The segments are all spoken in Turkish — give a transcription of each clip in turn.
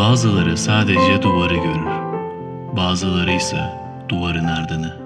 Bazıları sadece duvarı görür. Bazıları ise duvarın ardını.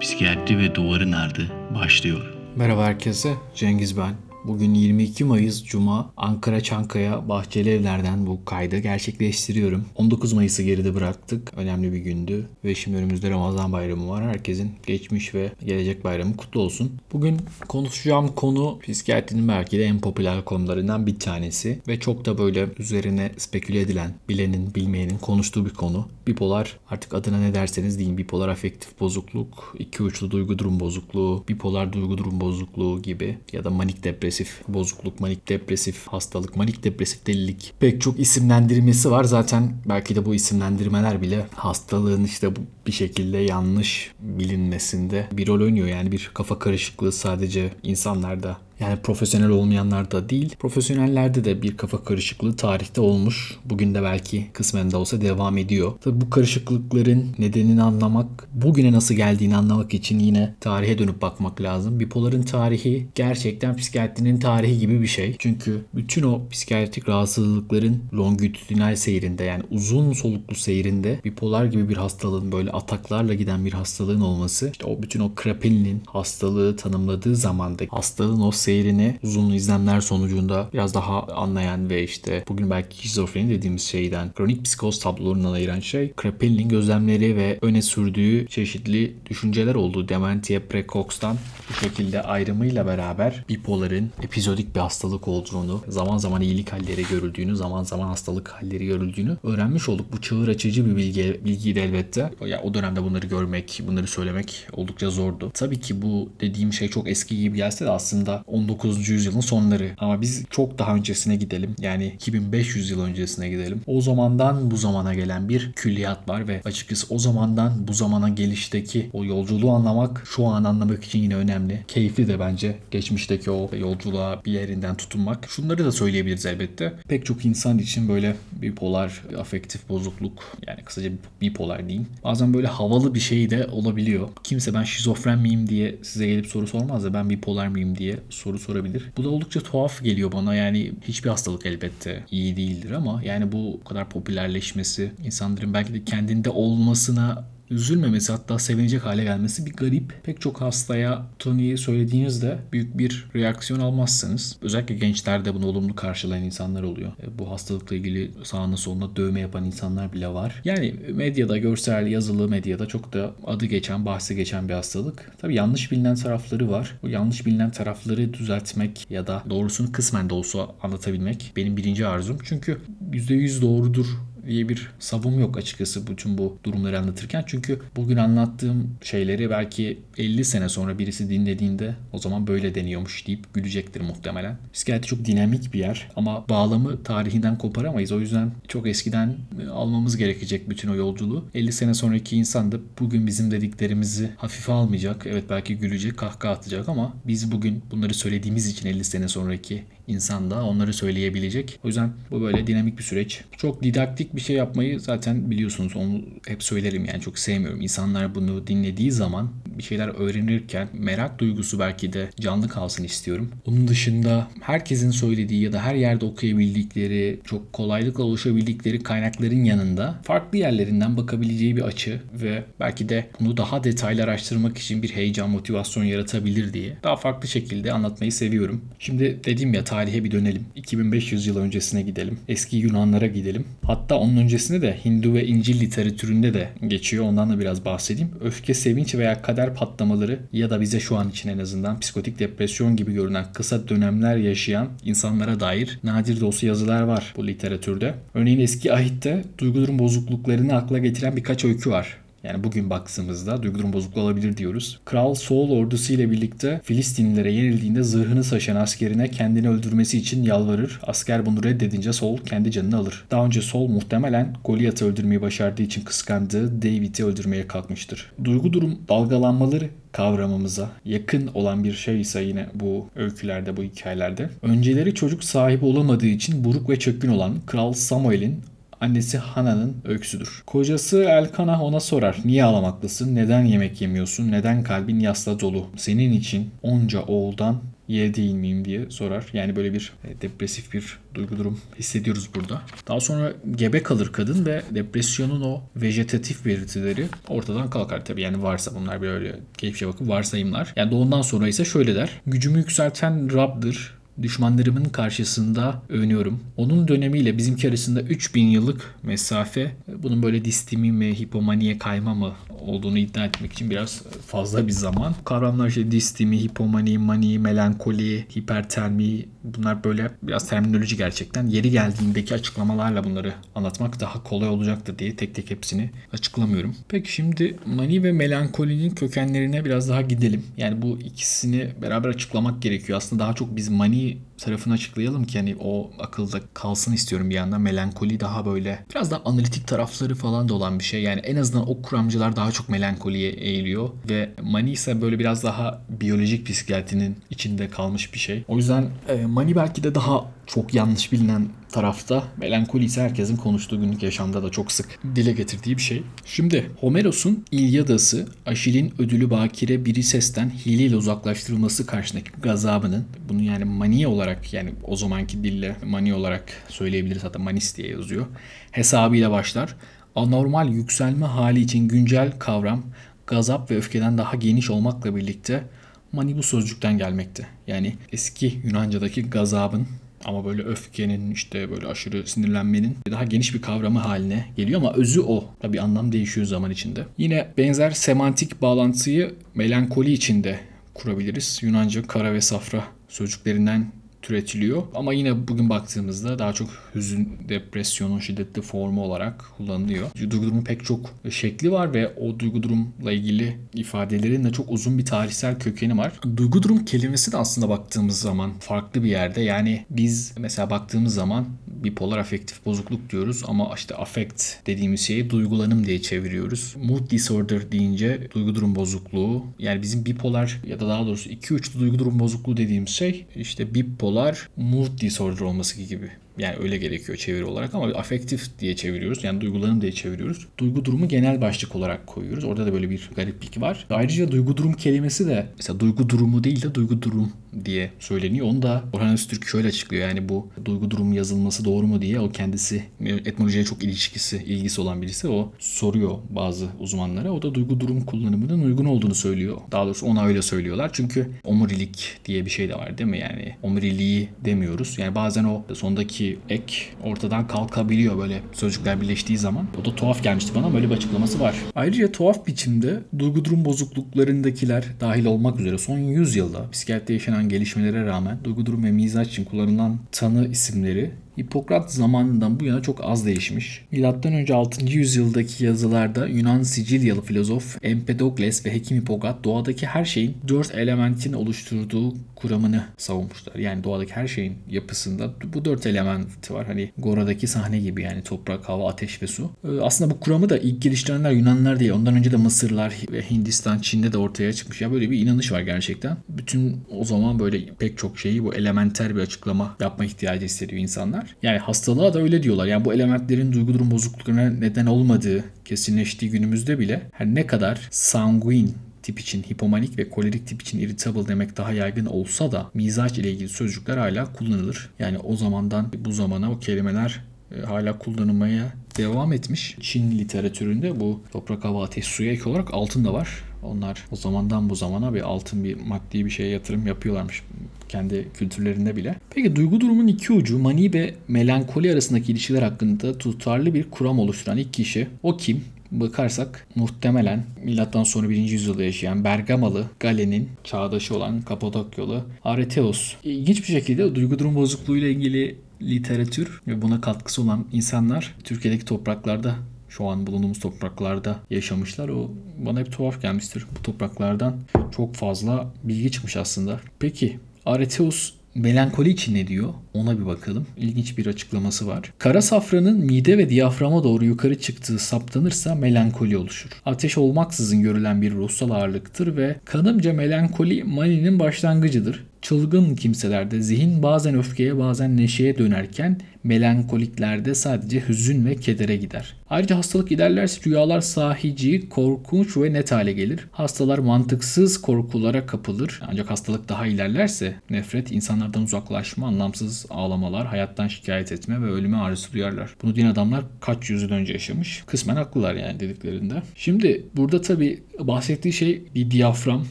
Psikiyatri ve duvarın ardı başlıyor. Merhaba herkese, Cengiz ben. Bugün 22 Mayıs Cuma Ankara Çankaya Bahçeli Evler'den bu kaydı gerçekleştiriyorum. 19 Mayıs'ı geride bıraktık. Önemli bir gündü. Ve şimdi önümüzde Ramazan bayramı var. Herkesin geçmiş ve gelecek bayramı kutlu olsun. Bugün konuşacağım konu psikiyatrinin belki de en popüler konularından bir tanesi. Ve çok da böyle üzerine speküle edilen, bilenin, bilmeyenin konuştuğu bir konu. Bipolar artık adına ne derseniz deyin. Bipolar afektif bozukluk, iki uçlu duygu durum bozukluğu, bipolar duygu durum bozukluğu gibi ya da manik depresif bozukluk, manik depresif hastalık, manik depresif delilik pek çok isimlendirmesi var. Zaten belki de bu isimlendirmeler bile hastalığın işte bir şekilde yanlış bilinmesinde bir rol oynuyor. Yani bir kafa karışıklığı sadece insanlarda yani profesyonel olmayanlarda değil, profesyonellerde de bir kafa karışıklığı tarihte olmuş. Bugün de belki kısmen de olsa devam ediyor. Tabi bu karışıklıkların nedenini anlamak, bugüne nasıl geldiğini anlamak için yine tarihe dönüp bakmak lazım. Bipoların tarihi gerçekten psikiyatrinin tarihi gibi bir şey. Çünkü bütün o psikiyatrik rahatsızlıkların longitudinal seyrinde yani uzun soluklu seyrinde bipolar gibi bir hastalığın böyle ataklarla giden bir hastalığın olması işte o bütün o Krapin'in hastalığı tanımladığı zamanda hastalığın o seyrini uzun izlemler sonucunda biraz daha anlayan ve işte bugün belki şizofreni dediğimiz şeyden kronik psikoz tablolarından ayıran şey Krapin'in gözlemleri ve öne sürdüğü çeşitli düşünceler olduğu Dementia precox'tan bu şekilde ayrımıyla beraber bipoların epizodik bir hastalık olduğunu, zaman zaman iyilik halleri görüldüğünü, zaman zaman hastalık halleri görüldüğünü öğrenmiş olduk. Bu çığır açıcı bir bilgi, bilgiydi elbette. Ya o dönemde bunları görmek, bunları söylemek oldukça zordu. Tabii ki bu dediğim şey çok eski gibi gelse de aslında 19. yüzyılın sonları. Ama biz çok daha öncesine gidelim. Yani 2500 yıl öncesine gidelim. O zamandan bu zamana gelen bir külliyat var ve açıkçası o zamandan bu zamana gelişteki o yolculuğu anlamak şu an anlamak için yine önemli. Keyifli de bence geçmişteki o yolculuğa bir yerinden tutunmak. Şunları da söyleyebiliriz elbette. Pek çok insan için böyle bipolar, afektif bozukluk yani kısaca bipolar diyeyim. Bazen böyle havalı bir şey de olabiliyor. Kimse ben şizofren miyim diye size gelip soru sormaz da ben bipolar mıyım diye soru sorabilir. Bu da oldukça tuhaf geliyor bana. Yani hiçbir hastalık elbette iyi değildir ama yani bu kadar popülerleşmesi insanların belki de kendinde olmasına üzülmemesi hatta sevinecek hale gelmesi bir garip. Pek çok hastaya Tony'yi söylediğinizde büyük bir reaksiyon almazsınız. Özellikle gençlerde bunu olumlu karşılayan insanlar oluyor. E, bu hastalıkla ilgili sağına soluna dövme yapan insanlar bile var. Yani medyada, görsel, yazılı medyada çok da adı geçen, bahsi geçen bir hastalık. Tabii yanlış bilinen tarafları var. Bu yanlış bilinen tarafları düzeltmek ya da doğrusunu kısmen de olsa anlatabilmek benim birinci arzum. Çünkü %100 doğrudur diye bir savum yok açıkçası bütün bu durumları anlatırken. Çünkü bugün anlattığım şeyleri belki 50 sene sonra birisi dinlediğinde o zaman böyle deniyormuş deyip gülecektir muhtemelen. Psikiyatri çok dinamik bir yer ama bağlamı tarihinden koparamayız. O yüzden çok eskiden almamız gerekecek bütün o yolculuğu. 50 sene sonraki insan da bugün bizim dediklerimizi hafife almayacak. Evet belki gülecek, kahkaha atacak ama biz bugün bunları söylediğimiz için 50 sene sonraki insan da onları söyleyebilecek. O yüzden bu böyle dinamik bir süreç. Çok didaktik bir şey yapmayı zaten biliyorsunuz. Onu hep söylerim yani çok sevmiyorum. İnsanlar bunu dinlediği zaman bir şeyler öğrenirken merak duygusu belki de canlı kalsın istiyorum. Onun dışında herkesin söylediği ya da her yerde okuyabildikleri, çok kolaylıkla ulaşabildikleri kaynakların yanında farklı yerlerinden bakabileceği bir açı ve belki de bunu daha detaylı araştırmak için bir heyecan, motivasyon yaratabilir diye daha farklı şekilde anlatmayı seviyorum. Şimdi dediğim ya tarihe bir dönelim. 2500 yıl öncesine gidelim. Eski Yunanlara gidelim. Hatta onun öncesinde de Hindu ve İncil literatüründe de geçiyor. Ondan da biraz bahsedeyim. Öfke, sevinç veya kader patlamaları ya da bize şu an için en azından psikotik depresyon gibi görünen kısa dönemler yaşayan insanlara dair nadir de olsa yazılar var bu literatürde. Örneğin eski ahitte duygu durum bozukluklarını akla getiren birkaç öykü var. Yani bugün baktığımızda duygu durum bozukluğu olabilir diyoruz. Kral Saul ordusu ile birlikte Filistinlilere yenildiğinde zırhını saçan askerine kendini öldürmesi için yalvarır. Asker bunu reddedince Saul kendi canını alır. Daha önce Saul muhtemelen Goliath'ı öldürmeyi başardığı için kıskandığı David'i öldürmeye kalkmıştır. Duygu durum dalgalanmaları kavramımıza yakın olan bir şey ise yine bu öykülerde, bu hikayelerde. Önceleri çocuk sahibi olamadığı için buruk ve çökkün olan Kral Samuel'in annesi Hana'nın öyküsüdür. Kocası Elkanah ona sorar. Niye ağlamaklısın? Neden yemek yemiyorsun? Neden kalbin yasla dolu? Senin için onca oğuldan yeri değil miyim diye sorar. Yani böyle bir e, depresif bir duygu durum hissediyoruz burada. Daha sonra gebe kalır kadın ve depresyonun o vejetatif belirtileri ortadan kalkar tabii. Yani varsa bunlar böyle keyifçe bakıp varsayımlar. Yani doğumdan sonra ise şöyle der. Gücümü yükselten Rab'dır. Düşmanlarımın karşısında övünüyorum. Onun dönemiyle bizimki arasında 3000 yıllık mesafe. Bunun böyle distimi mi, hipomaniye kayma mı olduğunu iddia etmek için biraz fazla bir zaman. Kavramlar işte distimi, hipomani, mani, melankoli, hipertermi bunlar böyle biraz terminoloji gerçekten. Yeri geldiğindeki açıklamalarla bunları anlatmak daha kolay olacaktır diye tek tek hepsini açıklamıyorum. Peki şimdi mani ve melankolinin kökenlerine biraz daha gidelim. Yani bu ikisini beraber açıklamak gerekiyor. Aslında daha çok biz mani tarafını açıklayalım ki hani o akılda kalsın istiyorum bir yandan. Melankoli daha böyle biraz daha analitik tarafları falan da olan bir şey. Yani en azından o kuramcılar daha çok melankoliye eğiliyor ve mani ise böyle biraz daha biyolojik psikiyatrinin içinde kalmış bir şey. O yüzden e, mani belki de daha çok yanlış bilinen tarafta. Melankoli ise herkesin konuştuğu günlük yaşamda da çok sık dile getirdiği bir şey. Şimdi Homeros'un İlyadası Aşil'in ödülü Bakire biri sesten hileyle uzaklaştırılması karşısındaki gazabının bunu yani mani olarak yani o zamanki dille mani olarak söyleyebiliriz hatta manis diye yazıyor. Hesabıyla başlar. Anormal yükselme hali için güncel kavram gazap ve öfkeden daha geniş olmakla birlikte mani bu sözcükten gelmekte. Yani eski Yunanca'daki gazabın ama böyle öfkenin işte böyle aşırı sinirlenmenin daha geniş bir kavramı haline geliyor ama özü o. Tabi anlam değişiyor zaman içinde. Yine benzer semantik bağlantıyı melankoli içinde kurabiliriz. Yunanca kara ve safra sözcüklerinden türetiliyor. Ama yine bugün baktığımızda daha çok hüzün, depresyonun şiddetli formu olarak kullanılıyor. Duygu durumu pek çok şekli var ve o duygu durumla ilgili ifadelerin de çok uzun bir tarihsel kökeni var. Duygu durum kelimesi de aslında baktığımız zaman farklı bir yerde. Yani biz mesela baktığımız zaman bipolar afektif bozukluk diyoruz ama işte affect dediğimiz şeyi duygulanım diye çeviriyoruz. Mood disorder deyince duygu durum bozukluğu. Yani bizim bipolar ya da daha doğrusu 2 uçlu duygu durum bozukluğu dediğimiz şey işte bipolar mood disorder olması gibi yani öyle gerekiyor çeviri olarak ama afektif diye çeviriyoruz. Yani duygulanım diye çeviriyoruz. Duygu durumu genel başlık olarak koyuyoruz. Orada da böyle bir gariplik var. Ayrıca duygu durum kelimesi de mesela duygu durumu değil de duygu durum diye söyleniyor. Onu da Orhan Öztürk şöyle açıklıyor. Yani bu duygu durumu yazılması doğru mu diye o kendisi etnolojiye çok ilişkisi, ilgisi olan birisi o soruyor bazı uzmanlara. O da duygu durum kullanımının uygun olduğunu söylüyor. Daha doğrusu ona öyle söylüyorlar. Çünkü omurilik diye bir şey de var değil mi? Yani omuriliği demiyoruz. Yani bazen o sondaki ek ortadan kalkabiliyor böyle sözcükler birleştiği zaman. O da tuhaf gelmişti bana böyle bir açıklaması var. Ayrıca tuhaf biçimde duygu durum bozukluklarındakiler dahil olmak üzere son 100 yılda psikiyatride yaşanan gelişmelere rağmen duygu durum ve mizaç için kullanılan tanı isimleri Hipokrat zamanından bu yana çok az değişmiş. Milattan önce 6. yüzyıldaki yazılarda Yunan Sicilyalı filozof Empedokles ve hekim Hipokrat doğadaki her şeyin dört elementin oluşturduğu kuramını savunmuşlar. Yani doğadaki her şeyin yapısında bu dört elementi var. Hani Gora'daki sahne gibi yani toprak, hava, ateş ve su. Ee, aslında bu kuramı da ilk geliştirenler Yunanlar değil. Ondan önce de Mısırlar ve Hindistan, Çin'de de ortaya çıkmış. Ya böyle bir inanış var gerçekten. Bütün o zaman böyle pek çok şeyi bu elementer bir açıklama yapma ihtiyacı hissediyor insanlar. Yani hastalığa da öyle diyorlar. Yani bu elementlerin duygu durum bozukluklarına neden olmadığı kesinleştiği günümüzde bile her ne kadar sanguin tip için hipomanik ve kolerik tip için irritable demek daha yaygın olsa da mizaç ile ilgili sözcükler hala kullanılır. Yani o zamandan bu zamana o kelimeler e, hala kullanılmaya devam etmiş. Çin literatüründe bu toprak, hava, ateş, suya ek olarak altın da var. Onlar o zamandan bu zamana bir altın bir maddi bir şeye yatırım yapıyorlarmış kendi kültürlerinde bile. Peki duygu durumun iki ucu mani ve melankoli arasındaki ilişkiler hakkında tutarlı bir kuram oluşturan ilk kişi o kim? bakarsak muhtemelen milattan sonra 1. yüzyılda yaşayan Bergamalı Galen'in çağdaşı olan Kapadokyalı Areteos. İlginç bir şekilde duygu durum bozukluğuyla ilgili literatür ve buna katkısı olan insanlar Türkiye'deki topraklarda şu an bulunduğumuz topraklarda yaşamışlar. O bana hep tuhaf gelmiştir. Bu topraklardan çok fazla bilgi çıkmış aslında. Peki Areteus melankoli için ne diyor? Ona bir bakalım. İlginç bir açıklaması var. Kara safranın mide ve diyaframa doğru yukarı çıktığı saptanırsa melankoli oluşur. Ateş olmaksızın görülen bir ruhsal ağırlıktır ve kanımca melankoli maninin başlangıcıdır. çılgın kimselerde zihin bazen öfkeye bazen neşeye dönerken melankoliklerde sadece hüzün ve kedere gider. Ayrıca hastalık ilerlerse rüyalar sahici, korkunç ve net hale gelir. Hastalar mantıksız korkulara kapılır. Ancak hastalık daha ilerlerse nefret, insanlardan uzaklaşma, anlamsız ağlamalar, hayattan şikayet etme ve ölüme arzusu duyarlar. Bunu din adamlar kaç yüzyıl önce yaşamış. Kısmen haklılar yani dediklerinde. Şimdi burada tabi bahsettiği şey bir diyafram.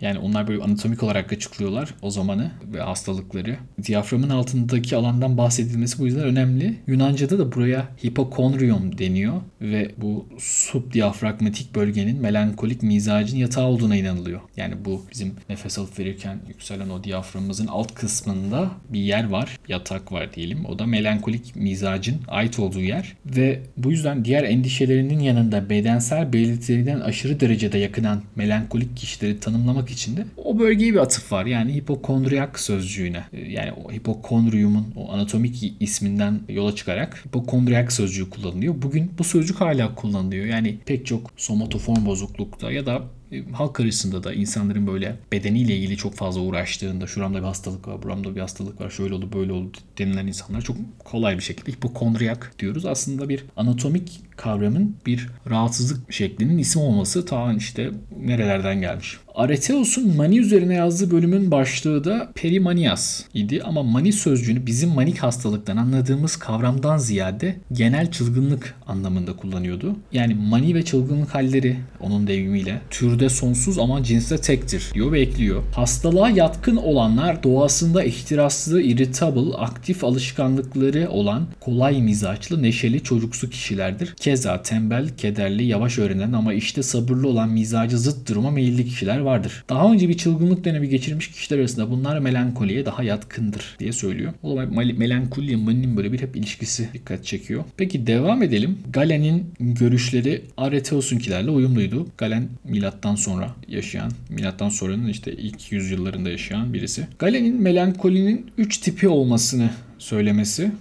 Yani onlar böyle anatomik olarak açıklıyorlar o zamanı ve hastalıkları. Diyaframın altındaki alandan bahsedilmesi bu yüzden önemli. Yunanca'da da buraya hipokondrium deniyor ve bu subdiyafragmatik bölgenin melankolik mizacın yatağı olduğuna inanılıyor. Yani bu bizim nefes alıp verirken yükselen o diyaframımızın alt kısmında bir yer var. Yatak var diyelim. O da melankolik mizacın ait olduğu yer ve bu yüzden diğer endişelerinin yanında bedensel belirtilerinden aşırı derecede yakınan melankolik kişileri tanımlamak için de o bölgeye bir atıf var. Yani hipokondriyak sözcüğüne. Yani o hipokondriumun o anatomik isminden yola çıkarak hipokondriyak sözcüğü kullanılıyor. Bugün bu sözcük hala kullanılıyor. Yani pek çok somatoform bozuklukta ya da halk arasında da insanların böyle bedeniyle ilgili çok fazla uğraştığında şuramda bir hastalık var, buramda bir hastalık var, şöyle oldu böyle oldu denilen insanlar çok kolay bir şekilde hipokondriyak diyoruz. Aslında bir anatomik kavramın bir rahatsızlık şeklinin isim olması ta işte nerelerden gelmiş. Areteos'un mani üzerine yazdığı bölümün başlığı da perimanias idi ama mani sözcüğünü bizim manik hastalıktan anladığımız kavramdan ziyade genel çılgınlık anlamında kullanıyordu. Yani mani ve çılgınlık halleri onun deyimiyle türde sonsuz ama cinsde tektir diyor ve ekliyor. Hastalığa yatkın olanlar doğasında ihtiraslı, irritable, aktif alışkanlıkları olan kolay mizaçlı, neşeli, çocuksu kişilerdir. Keza tembel, kederli, yavaş öğrenen ama işte sabırlı olan mizacı zıt duruma meyilli kişiler vardır. Daha önce bir çılgınlık dönemi geçirmiş kişiler arasında bunlar melankoliye daha yatkındır diye söylüyor. O zaman melankoliye maninin böyle bir hep ilişkisi dikkat çekiyor. Peki devam edelim. Galen'in görüşleri Areteos'unkilerle uyumluydu. Galen milattan sonra yaşayan, milattan sonranın işte ilk yüzyıllarında yaşayan birisi. Galen'in melankolinin 3 tipi olmasını söylemesi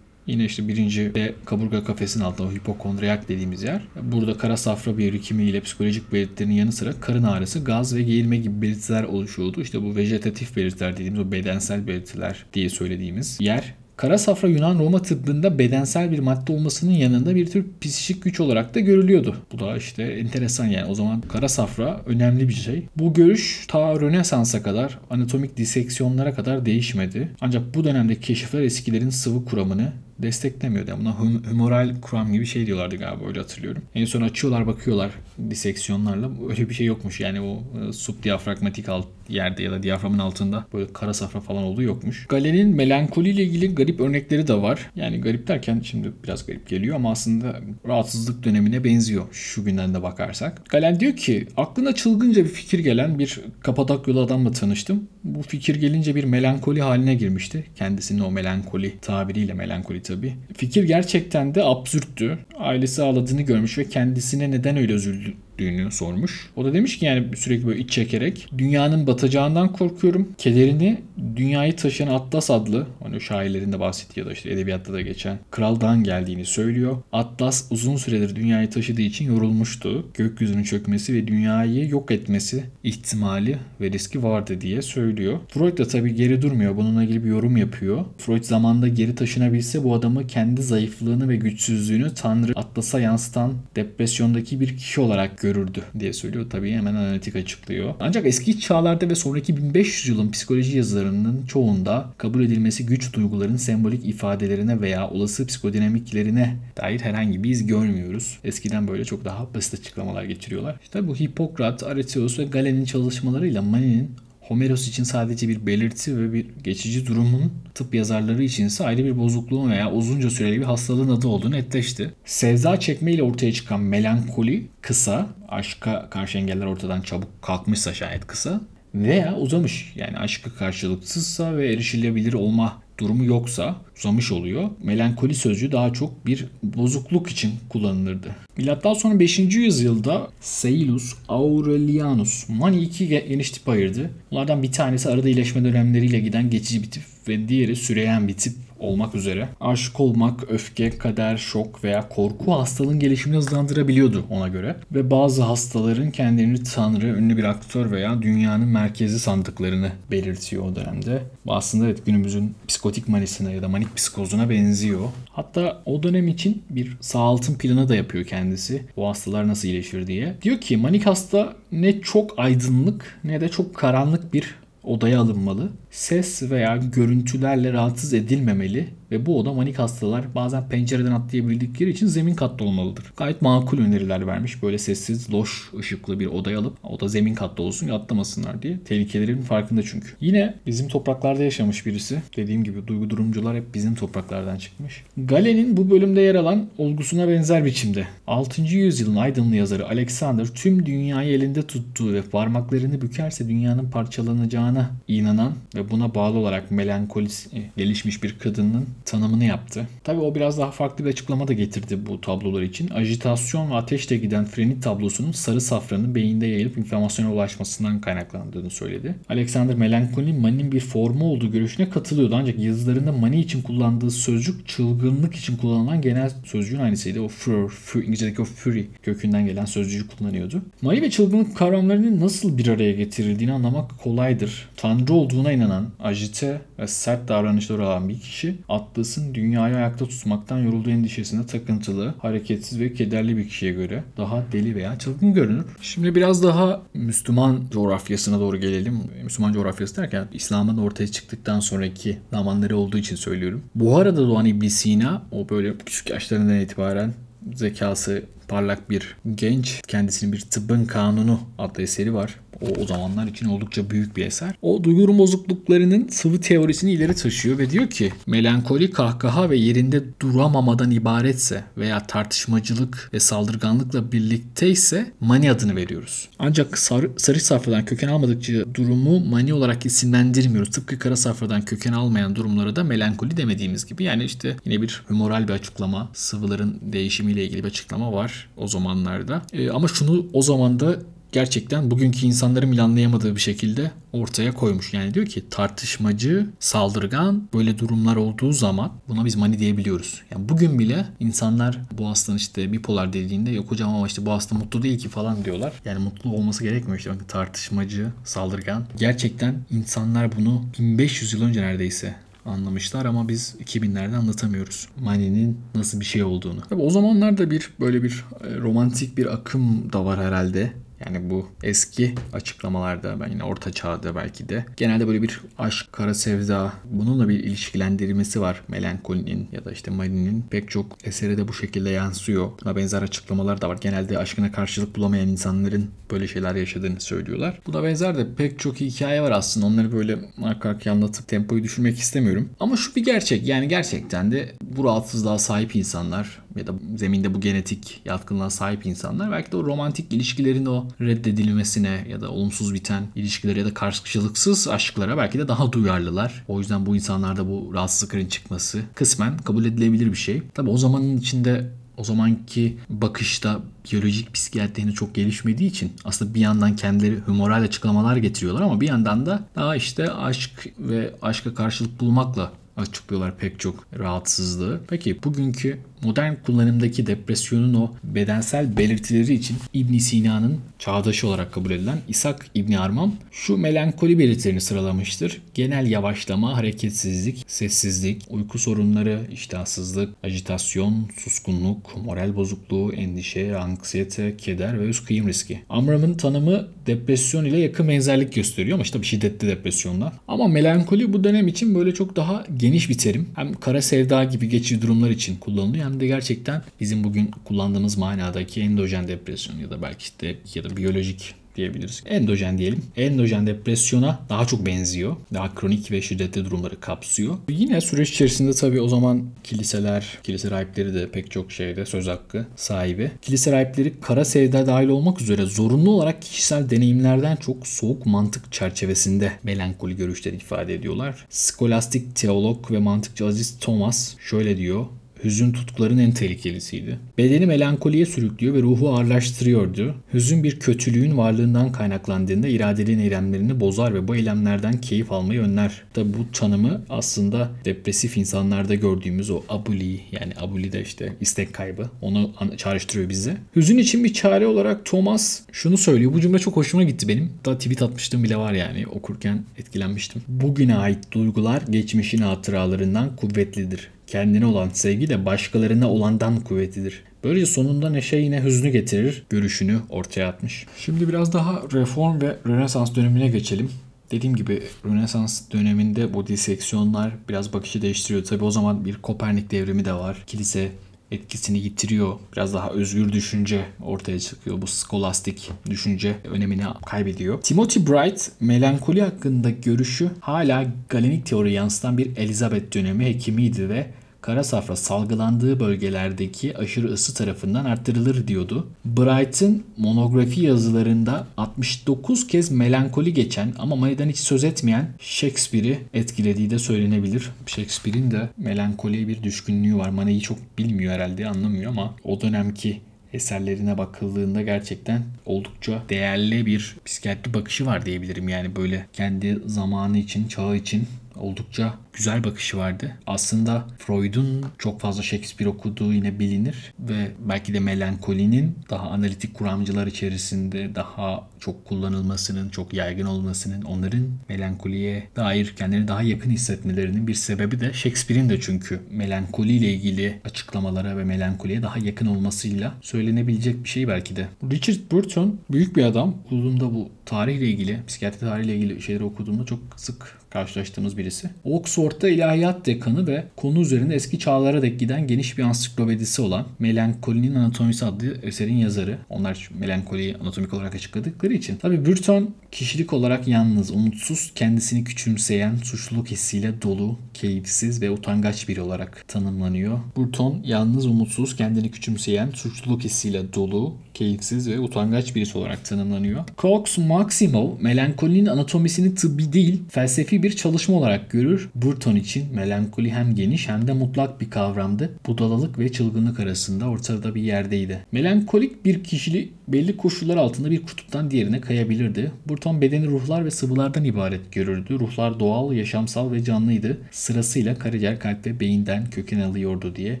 Yine işte birinci de kaburga kafesinin altında o hipokondriyak dediğimiz yer. Burada kara safra birikimiyle psikolojik belirtilerin yanı sıra karın ağrısı, gaz ve geğirme gibi belirtiler oluşuyordu. İşte bu vejetatif belirtiler dediğimiz o bedensel belirtiler diye söylediğimiz yer. Kara safra Yunan Roma tıbbında bedensel bir madde olmasının yanında bir tür psikik güç olarak da görülüyordu. Bu da işte enteresan yani. O zaman kara safra önemli bir şey. Bu görüş ta Rönesans'a kadar anatomik diseksiyonlara kadar değişmedi. Ancak bu dönemde keşifler eskilerin sıvı kuramını desteklemiyordu. Yani buna hum- humoral kuram gibi şey diyorlardı galiba öyle hatırlıyorum. En son açıyorlar bakıyorlar diseksiyonlarla. Öyle bir şey yokmuş. Yani o e, subdiyafragmatik alt yerde ya da diyaframın altında böyle kara safra falan olduğu yokmuş. Galen'in melankoli ile ilgili garip örnekleri de var. Yani garip derken şimdi biraz garip geliyor ama aslında rahatsızlık dönemine benziyor şu günden de bakarsak. Galen diyor ki aklına çılgınca bir fikir gelen bir Kapadokyalı adamla tanıştım. Bu fikir gelince bir melankoli haline girmişti. Kendisinin o melankoli tabiriyle melankoli tabi. Fikir gerçekten de absürttü. Ailesi ağladığını görmüş ve kendisine neden öyle üzüldü düğünü sormuş. O da demiş ki yani sürekli böyle iç çekerek dünyanın batacağından korkuyorum. Kederini dünyayı taşıyan Atlas adlı hani şairlerinde bahsettiği ya da işte edebiyatta da geçen kraldan geldiğini söylüyor. Atlas uzun süredir dünyayı taşıdığı için yorulmuştu. Gökyüzünün çökmesi ve dünyayı yok etmesi ihtimali ve riski vardı diye söylüyor. Freud da tabii geri durmuyor. Bununla ilgili bir yorum yapıyor. Freud zamanda geri taşınabilse bu adamı kendi zayıflığını ve güçsüzlüğünü Tanrı Atlas'a yansıtan depresyondaki bir kişi olarak görürdü diye söylüyor. Tabii hemen analitik açıklıyor. Ancak eski çağlarda ve sonraki 1500 yılın psikoloji yazılarının çoğunda kabul edilmesi güç duyguların sembolik ifadelerine veya olası psikodinamiklerine dair herhangi bir iz görmüyoruz. Eskiden böyle çok daha basit açıklamalar geçiriyorlar. İşte bu Hipokrat, Areteos ve Galen'in çalışmalarıyla Mani'nin Homeros için sadece bir belirti ve bir geçici durumun tıp yazarları için ise ayrı bir bozukluğun veya uzunca süreli bir hastalığın adı olduğu netleşti. Sevda çekme ile ortaya çıkan melankoli kısa, aşka karşı engeller ortadan çabuk kalkmışsa şayet kısa veya uzamış. Yani aşkı karşılıksızsa ve erişilebilir olma durumu yoksa uzamış oluyor. Melankoli sözcüğü daha çok bir bozukluk için kullanılırdı. Milattan sonra 5. yüzyılda Seilus Aurelianus Mani iki geniş tip ayırdı. Bunlardan bir tanesi arada iyileşme dönemleriyle giden geçici bir tip ve diğeri süreyen bir tip olmak üzere aşık olmak, öfke, kader, şok veya korku hastalığın gelişimini hızlandırabiliyordu ona göre. Ve bazı hastaların kendilerini tanrı, ünlü bir aktör veya dünyanın merkezi sandıklarını belirtiyor o dönemde. Aslında evet günümüzün psikotik manisine ya da manik psikozuna benziyor. Hatta o dönem için bir sağaltım planı da yapıyor kendisi. Bu hastalar nasıl iyileşir diye. Diyor ki manik hasta ne çok aydınlık ne de çok karanlık bir odaya alınmalı. Ses veya görüntülerle rahatsız edilmemeli ve bu oda manik hastalar bazen pencereden atlayabildikleri için zemin katta olmalıdır. Gayet makul öneriler vermiş. Böyle sessiz, loş ışıklı bir odaya alıp oda zemin katta olsun atlamasınlar diye. Tehlikelerin farkında çünkü. Yine bizim topraklarda yaşamış birisi. Dediğim gibi duygu durumcular hep bizim topraklardan çıkmış. Galen'in bu bölümde yer alan olgusuna benzer biçimde. 6. yüzyılın aydınlı yazarı Alexander tüm dünyayı elinde tuttuğu ve parmaklarını bükerse dünyanın parçalanacağına inanan ve buna bağlı olarak melankolisi gelişmiş bir kadının tanımını yaptı. Tabi o biraz daha farklı bir açıklama da getirdi bu tablolar için. Ajitasyon ve ateşle giden frenit tablosunun sarı safranın beyinde yayılıp inflamasyona ulaşmasından kaynaklandığını söyledi. Alexander melankolinin maninin bir formu olduğu görüşüne katılıyordu ancak yazılarında mani için kullandığı sözcük çılgınlık için kullanılan genel sözcüğün aynısıydı. O fur, fur İngilizce'deki o fury kökünden gelen sözcüğü kullanıyordu. Mani ve çılgınlık kavramlarının nasıl bir araya getirildiğini anlamak kolaydır. Tanrı olduğuna inanan, ajite ve sert davranışları olan bir kişi Atlas'ın dünyayı ayakta tutmaktan yorulduğu endişesinde takıntılı, hareketsiz ve kederli bir kişiye göre daha deli veya çılgın görünür. Şimdi biraz daha Müslüman coğrafyasına doğru gelelim. Müslüman coğrafyası derken İslam'ın ortaya çıktıktan sonraki zamanları olduğu için söylüyorum. Buhara'da doğan ibn Sina o böyle küçük yaşlarından itibaren zekası parlak bir genç. Kendisinin bir tıbbın kanunu adlı eseri var. O, o zamanlar için oldukça büyük bir eser. O duygu bozukluklarının sıvı teorisini ileri taşıyor ve diyor ki melankoli kahkaha ve yerinde duramamadan ibaretse veya tartışmacılık ve saldırganlıkla birlikteyse mani adını veriyoruz. Ancak sarı, sarı safradan köken almadıkça durumu mani olarak isimlendirmiyoruz. Tıpkı kara safradan köken almayan durumlara da melankoli demediğimiz gibi. Yani işte yine bir humoral bir açıklama, sıvıların değişimiyle ilgili bir açıklama var o zamanlarda. Ee, ama şunu o zaman da gerçekten bugünkü insanların bile anlayamadığı bir şekilde ortaya koymuş. Yani diyor ki tartışmacı, saldırgan böyle durumlar olduğu zaman buna biz mani diyebiliyoruz. Yani bugün bile insanlar bu hastanın işte bipolar dediğinde yok hocam ama işte bu hasta mutlu değil ki falan diyorlar. Yani mutlu olması gerekmiyor işte. Bakın tartışmacı, saldırgan. Gerçekten insanlar bunu 1500 yıl önce neredeyse anlamışlar ama biz 2000'lerde anlatamıyoruz. Mani'nin nasıl bir şey olduğunu. Tabii o zamanlarda bir böyle bir e, romantik bir akım da var herhalde. Yani bu eski açıklamalarda ben yine orta çağda belki de genelde böyle bir aşk, kara sevda bununla bir ilişkilendirmesi var melankolinin ya da işte Mani'nin pek çok eseri de bu şekilde yansıyor. Buna benzer açıklamalar da var. Genelde aşkına karşılık bulamayan insanların böyle şeyler yaşadığını söylüyorlar. Buna benzer de pek çok hikaye var aslında. Onları böyle arka arkaya anlatıp tempoyu düşürmek istemiyorum. Ama şu bir gerçek. Yani gerçekten de bu rahatsızlığa sahip insanlar ya da zeminde bu genetik yatkınlığa sahip insanlar belki de o romantik ilişkilerin o reddedilmesine ya da olumsuz biten ilişkilere ya da karşılıksız aşklara belki de daha duyarlılar. O yüzden bu insanlarda bu rahatsızlıkların çıkması kısmen kabul edilebilir bir şey. Tabi o zamanın içinde o zamanki bakışta biyolojik psikiyatri çok gelişmediği için aslında bir yandan kendileri humoral açıklamalar getiriyorlar ama bir yandan da daha işte aşk ve aşka karşılık bulmakla açıklıyorlar pek çok rahatsızlığı. Peki bugünkü modern kullanımdaki depresyonun o bedensel belirtileri için İbn Sina'nın çağdaşı olarak kabul edilen İshak İbn Armam şu melankoli belirtilerini sıralamıştır. Genel yavaşlama, hareketsizlik, sessizlik, uyku sorunları, iştahsızlık, ajitasyon, suskunluk, moral bozukluğu, endişe, anksiyete, keder ve üst kıyım riski. Amram'ın tanımı depresyon ile yakın benzerlik gösteriyor ama işte bir şiddetli depresyondan. Ama melankoli bu dönem için böyle çok daha geniş bir terim. Hem kara sevda gibi geçici durumlar için kullanılıyor hem de gerçekten bizim bugün kullandığımız manadaki endojen depresyon ya da belki işte ya da biyolojik diyebiliriz. Endojen diyelim. Endojen depresyona daha çok benziyor. Daha kronik ve şiddetli durumları kapsıyor. Yine süreç içerisinde tabii o zaman kiliseler, kilise rahipleri de pek çok şeyde söz hakkı sahibi. Kilise rahipleri kara sevda dahil olmak üzere zorunlu olarak kişisel deneyimlerden çok soğuk mantık çerçevesinde melankoli görüşleri ifade ediyorlar. Skolastik teolog ve mantıkçı Aziz Thomas şöyle diyor hüzün tutkuların en tehlikelisiydi. Bedeni melankoliye sürüklüyor ve ruhu ağırlaştırıyordu. Hüzün bir kötülüğün varlığından kaynaklandığında iradelerin eylemlerini bozar ve bu eylemlerden keyif almayı önler. Tabi bu tanımı aslında depresif insanlarda gördüğümüz o abuli yani abuli de işte istek kaybı onu çağrıştırıyor bize. Hüzün için bir çare olarak Thomas şunu söylüyor. Bu cümle çok hoşuma gitti benim. Da tweet atmıştım bile var yani okurken etkilenmiştim. Bugüne ait duygular geçmişin hatıralarından kuvvetlidir. Kendine olan sevgi de başkalarına olandan kuvvetlidir. Böylece sonunda neşe yine hüznü getirir görüşünü ortaya atmış. Şimdi biraz daha reform ve rönesans dönemine geçelim. Dediğim gibi Rönesans döneminde bu diseksiyonlar biraz bakışı değiştiriyor. Tabi o zaman bir Kopernik devrimi de var. Kilise etkisini yitiriyor. Biraz daha özgür düşünce ortaya çıkıyor. Bu skolastik düşünce önemini kaybediyor. Timothy Bright melankoli hakkında görüşü hala galenik teori yansıtan bir Elizabeth dönemi hekimiydi ve kara safra salgılandığı bölgelerdeki aşırı ısı tarafından arttırılır diyordu. Bright'ın monografi yazılarında 69 kez melankoli geçen ama maniden hiç söz etmeyen Shakespeare'i etkilediği de söylenebilir. Shakespeare'in de melankoliye bir düşkünlüğü var. Maniyi çok bilmiyor herhalde anlamıyor ama o dönemki eserlerine bakıldığında gerçekten oldukça değerli bir psikiyatri bakışı var diyebilirim. Yani böyle kendi zamanı için, çağı için oldukça güzel bakışı vardı. Aslında Freud'un çok fazla Shakespeare okuduğu yine bilinir ve belki de melankolinin daha analitik kuramcılar içerisinde daha çok kullanılmasının, çok yaygın olmasının, onların melankoliye dair kendilerini daha yakın hissetmelerinin bir sebebi de Shakespeare'in de çünkü melankoliyle ilgili açıklamalara ve melankoliye daha yakın olmasıyla söylenebilecek bir şey belki de. Richard Burton büyük bir adam. Okuduğumda bu tarihle ilgili, psikiyatri tarihle ilgili şeyleri okuduğumda çok sık karşılaştığımız birisi. Oxford'da ilahiyat dekanı ve konu üzerinde eski çağlara dek giden geniş bir ansiklopedisi olan Melankolinin Anatomisi adlı eserin yazarı. Onlar melankoliyi anatomik olarak açıkladıkları için. Tabi Burton kişilik olarak yalnız, umutsuz, kendisini küçümseyen, suçluluk hissiyle dolu, keyifsiz ve utangaç biri olarak tanımlanıyor. Burton yalnız, umutsuz, kendini küçümseyen, suçluluk hissiyle dolu, keyifsiz ve utangaç birisi olarak tanımlanıyor. Cox Maximo melankolinin anatomisini tıbbi değil felsefi bir çalışma olarak görür. Burton için melankoli hem geniş hem de mutlak bir kavramdı. Budalalık ve çılgınlık arasında ortada bir yerdeydi. Melankolik bir kişiliği belli koşullar altında bir kutuptan diğerine kayabilirdi. Burton bedeni ruhlar ve sıvılardan ibaret görürdü. Ruhlar doğal, yaşamsal ve canlıydı. Sırasıyla karaciğer, kalp ve beyinden köken alıyordu diye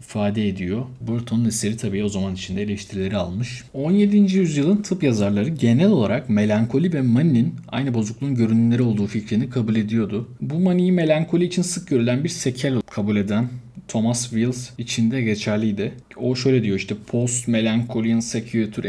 ifade ediyor. Burton'un eseri tabii o zaman içinde eleştirileri almış. 17. yüzyılın tıp yazarları genel olarak melankoli ve maninin aynı bozukluğun görünümleri olduğu fikrini kabul ediyordu. Bu maniyi melankoli için sık görülen bir sekel kabul eden Thomas Wills için de geçerliydi. O şöyle diyor işte post melancholian sequitur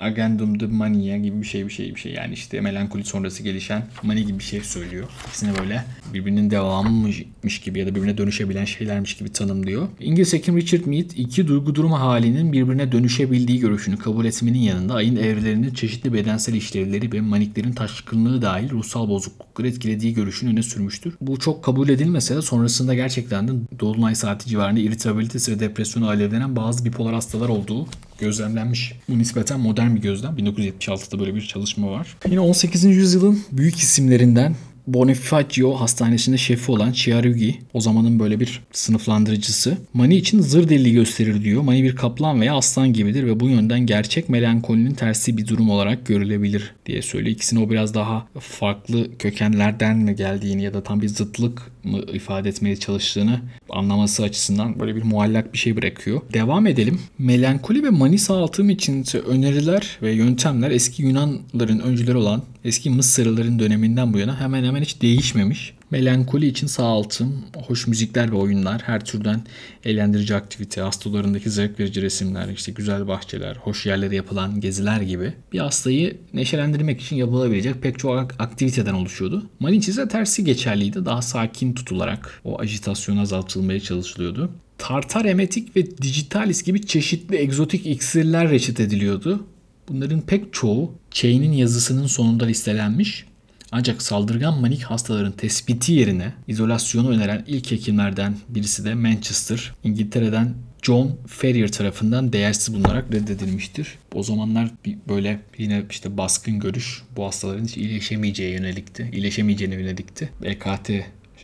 agendum de mania gibi bir şey bir şey bir şey. Yani işte melankoli sonrası gelişen mani gibi bir şey söylüyor. İkisini böyle birbirinin devamıymış gibi ya da birbirine dönüşebilen şeylermiş gibi tanımlıyor. İngiliz hekim Richard Mead iki duygu durumu halinin birbirine dönüşebildiği görüşünü kabul etmenin yanında ayın evrelerinin çeşitli bedensel işlevleri ve maniklerin taşkınlığı dahil ruhsal bozuklukları etkilediği görüşünü öne sürmüştür. Bu çok kabul edilmese de sonrasında gerçekten de dolunay saati civarında iritabilitesi ve depresyonu alevlenen bazı bipolar hastalar olduğu gözlemlenmiş. Bu nispeten modern bir gözlem. 1976'da böyle bir çalışma var. Yine 18. yüzyılın büyük isimlerinden Bonifacio Hastanesi'nde şefi olan Chiarugi o zamanın böyle bir sınıflandırıcısı. Mani için zır deliliği gösterir diyor. Mani bir kaplan veya aslan gibidir ve bu yönden gerçek melankolinin tersi bir durum olarak görülebilir diye söylüyor. İkisini o biraz daha farklı kökenlerden mi geldiğini ya da tam bir zıtlık mı ifade etmeye çalıştığını anlaması açısından böyle bir muallak bir şey bırakıyor. Devam edelim. Melankoli ve mani sağaltım için öneriler ve yöntemler eski Yunanların öncüleri olan eski Mısırlıların döneminden bu yana hemen hemen hiç değişmemiş. Melankoli için sağaltım, hoş müzikler ve oyunlar, her türden eğlendirici aktivite, hastalarındaki zevk verici resimler, işte güzel bahçeler, hoş yerlere yapılan geziler gibi bir hastayı neşelendirmek için yapılabilecek pek çok aktiviteden oluşuyordu. Malinç ise tersi geçerliydi. Daha sakin tutularak o ajitasyon azaltılmaya çalışılıyordu. Tartar emetik ve digitalis gibi çeşitli egzotik iksirler reçet ediliyordu. Bunların pek çoğu Chain'in yazısının sonunda listelenmiş ancak saldırgan manik hastaların tespiti yerine izolasyonu öneren ilk hekimlerden birisi de Manchester, İngiltere'den John Ferrier tarafından değersiz bulunarak reddedilmiştir. O zamanlar böyle yine işte baskın görüş bu hastaların hiç iyileşemeyeceği yönelikti. İyileşemeyeceğine yönelikti. EKT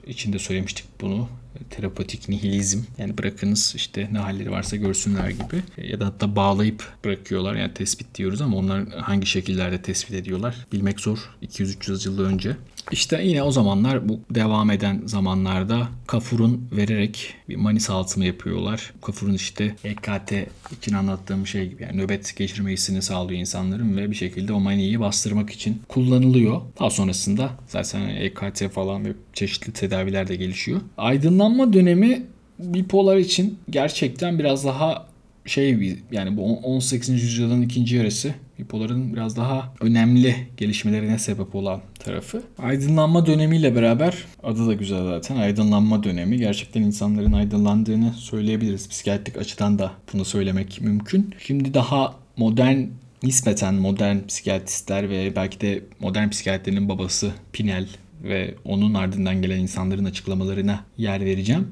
içinde söylemiştik bunu. Terapatik nihilizm. Yani bırakınız işte ne halleri varsa görsünler gibi. Ya da hatta bağlayıp bırakıyorlar. Yani tespit diyoruz ama onlar hangi şekillerde tespit ediyorlar bilmek zor. 200-300 yıl önce. İşte yine o zamanlar bu devam eden zamanlarda kafurun vererek bir manis altımı yapıyorlar. Kafurun işte EKT için anlattığım şey gibi yani nöbet geçirmesini sağlıyor insanların ve bir şekilde o maniyi bastırmak için kullanılıyor. Daha sonrasında zaten EKT falan ve çeşitli tedaviler de gelişiyor. Aydınlanma dönemi bipolar için gerçekten biraz daha şey bir yani bu 18. yüzyılın ikinci yarısı bipoların biraz daha önemli gelişmelerine sebep olan tarafı. Aydınlanma dönemiyle beraber adı da güzel zaten aydınlanma dönemi. Gerçekten insanların aydınlandığını söyleyebiliriz. Psikiyatrik açıdan da bunu söylemek mümkün. Şimdi daha modern nispeten modern psikiyatristler ve belki de modern psikiyatrinin babası Pinel ve onun ardından gelen insanların açıklamalarına yer vereceğim.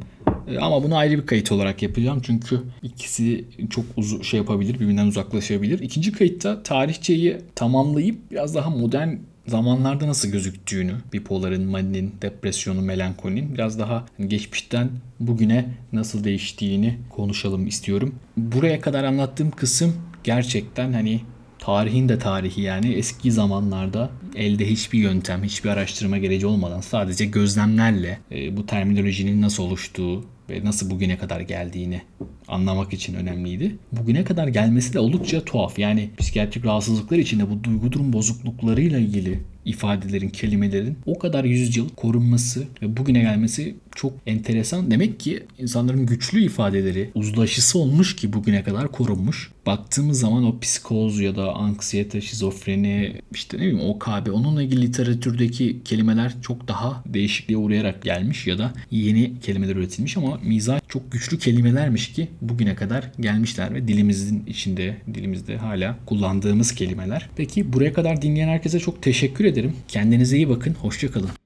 E, Ama bunu ayrı bir kayıt olarak yapacağım çünkü ikisi çok uzun şey yapabilir, birbirinden uzaklaşabilir. İkinci kayıtta tarihçeyi tamamlayıp biraz daha modern zamanlarda nasıl gözüktüğünü, bipoların, maninin, depresyonun, melankolinin biraz daha geçmişten bugüne nasıl değiştiğini konuşalım istiyorum. Buraya kadar anlattığım kısım gerçekten hani tarihin de tarihi yani eski zamanlarda elde hiçbir yöntem, hiçbir araştırma gereci olmadan sadece gözlemlerle e, bu terminolojinin nasıl oluştuğu ve nasıl bugüne kadar geldiğini anlamak için önemliydi. Bugüne kadar gelmesi de oldukça tuhaf. Yani psikiyatrik rahatsızlıklar içinde bu duygu durum bozukluklarıyla ilgili ifadelerin, kelimelerin o kadar yüzyıl korunması ve bugüne gelmesi çok enteresan. Demek ki insanların güçlü ifadeleri uzlaşısı olmuş ki bugüne kadar korunmuş. Baktığımız zaman o psikoz ya da anksiyete, şizofreni, işte ne bileyim OKB onunla ilgili literatürdeki kelimeler çok daha değişikliğe uğrayarak gelmiş ya da yeni kelimeler üretilmiş ama mizah çok güçlü kelimelermiş ki bugüne kadar gelmişler ve dilimizin içinde, dilimizde hala kullandığımız kelimeler. Peki buraya kadar dinleyen herkese çok teşekkür ederim. Kendinize iyi bakın. Hoşçakalın.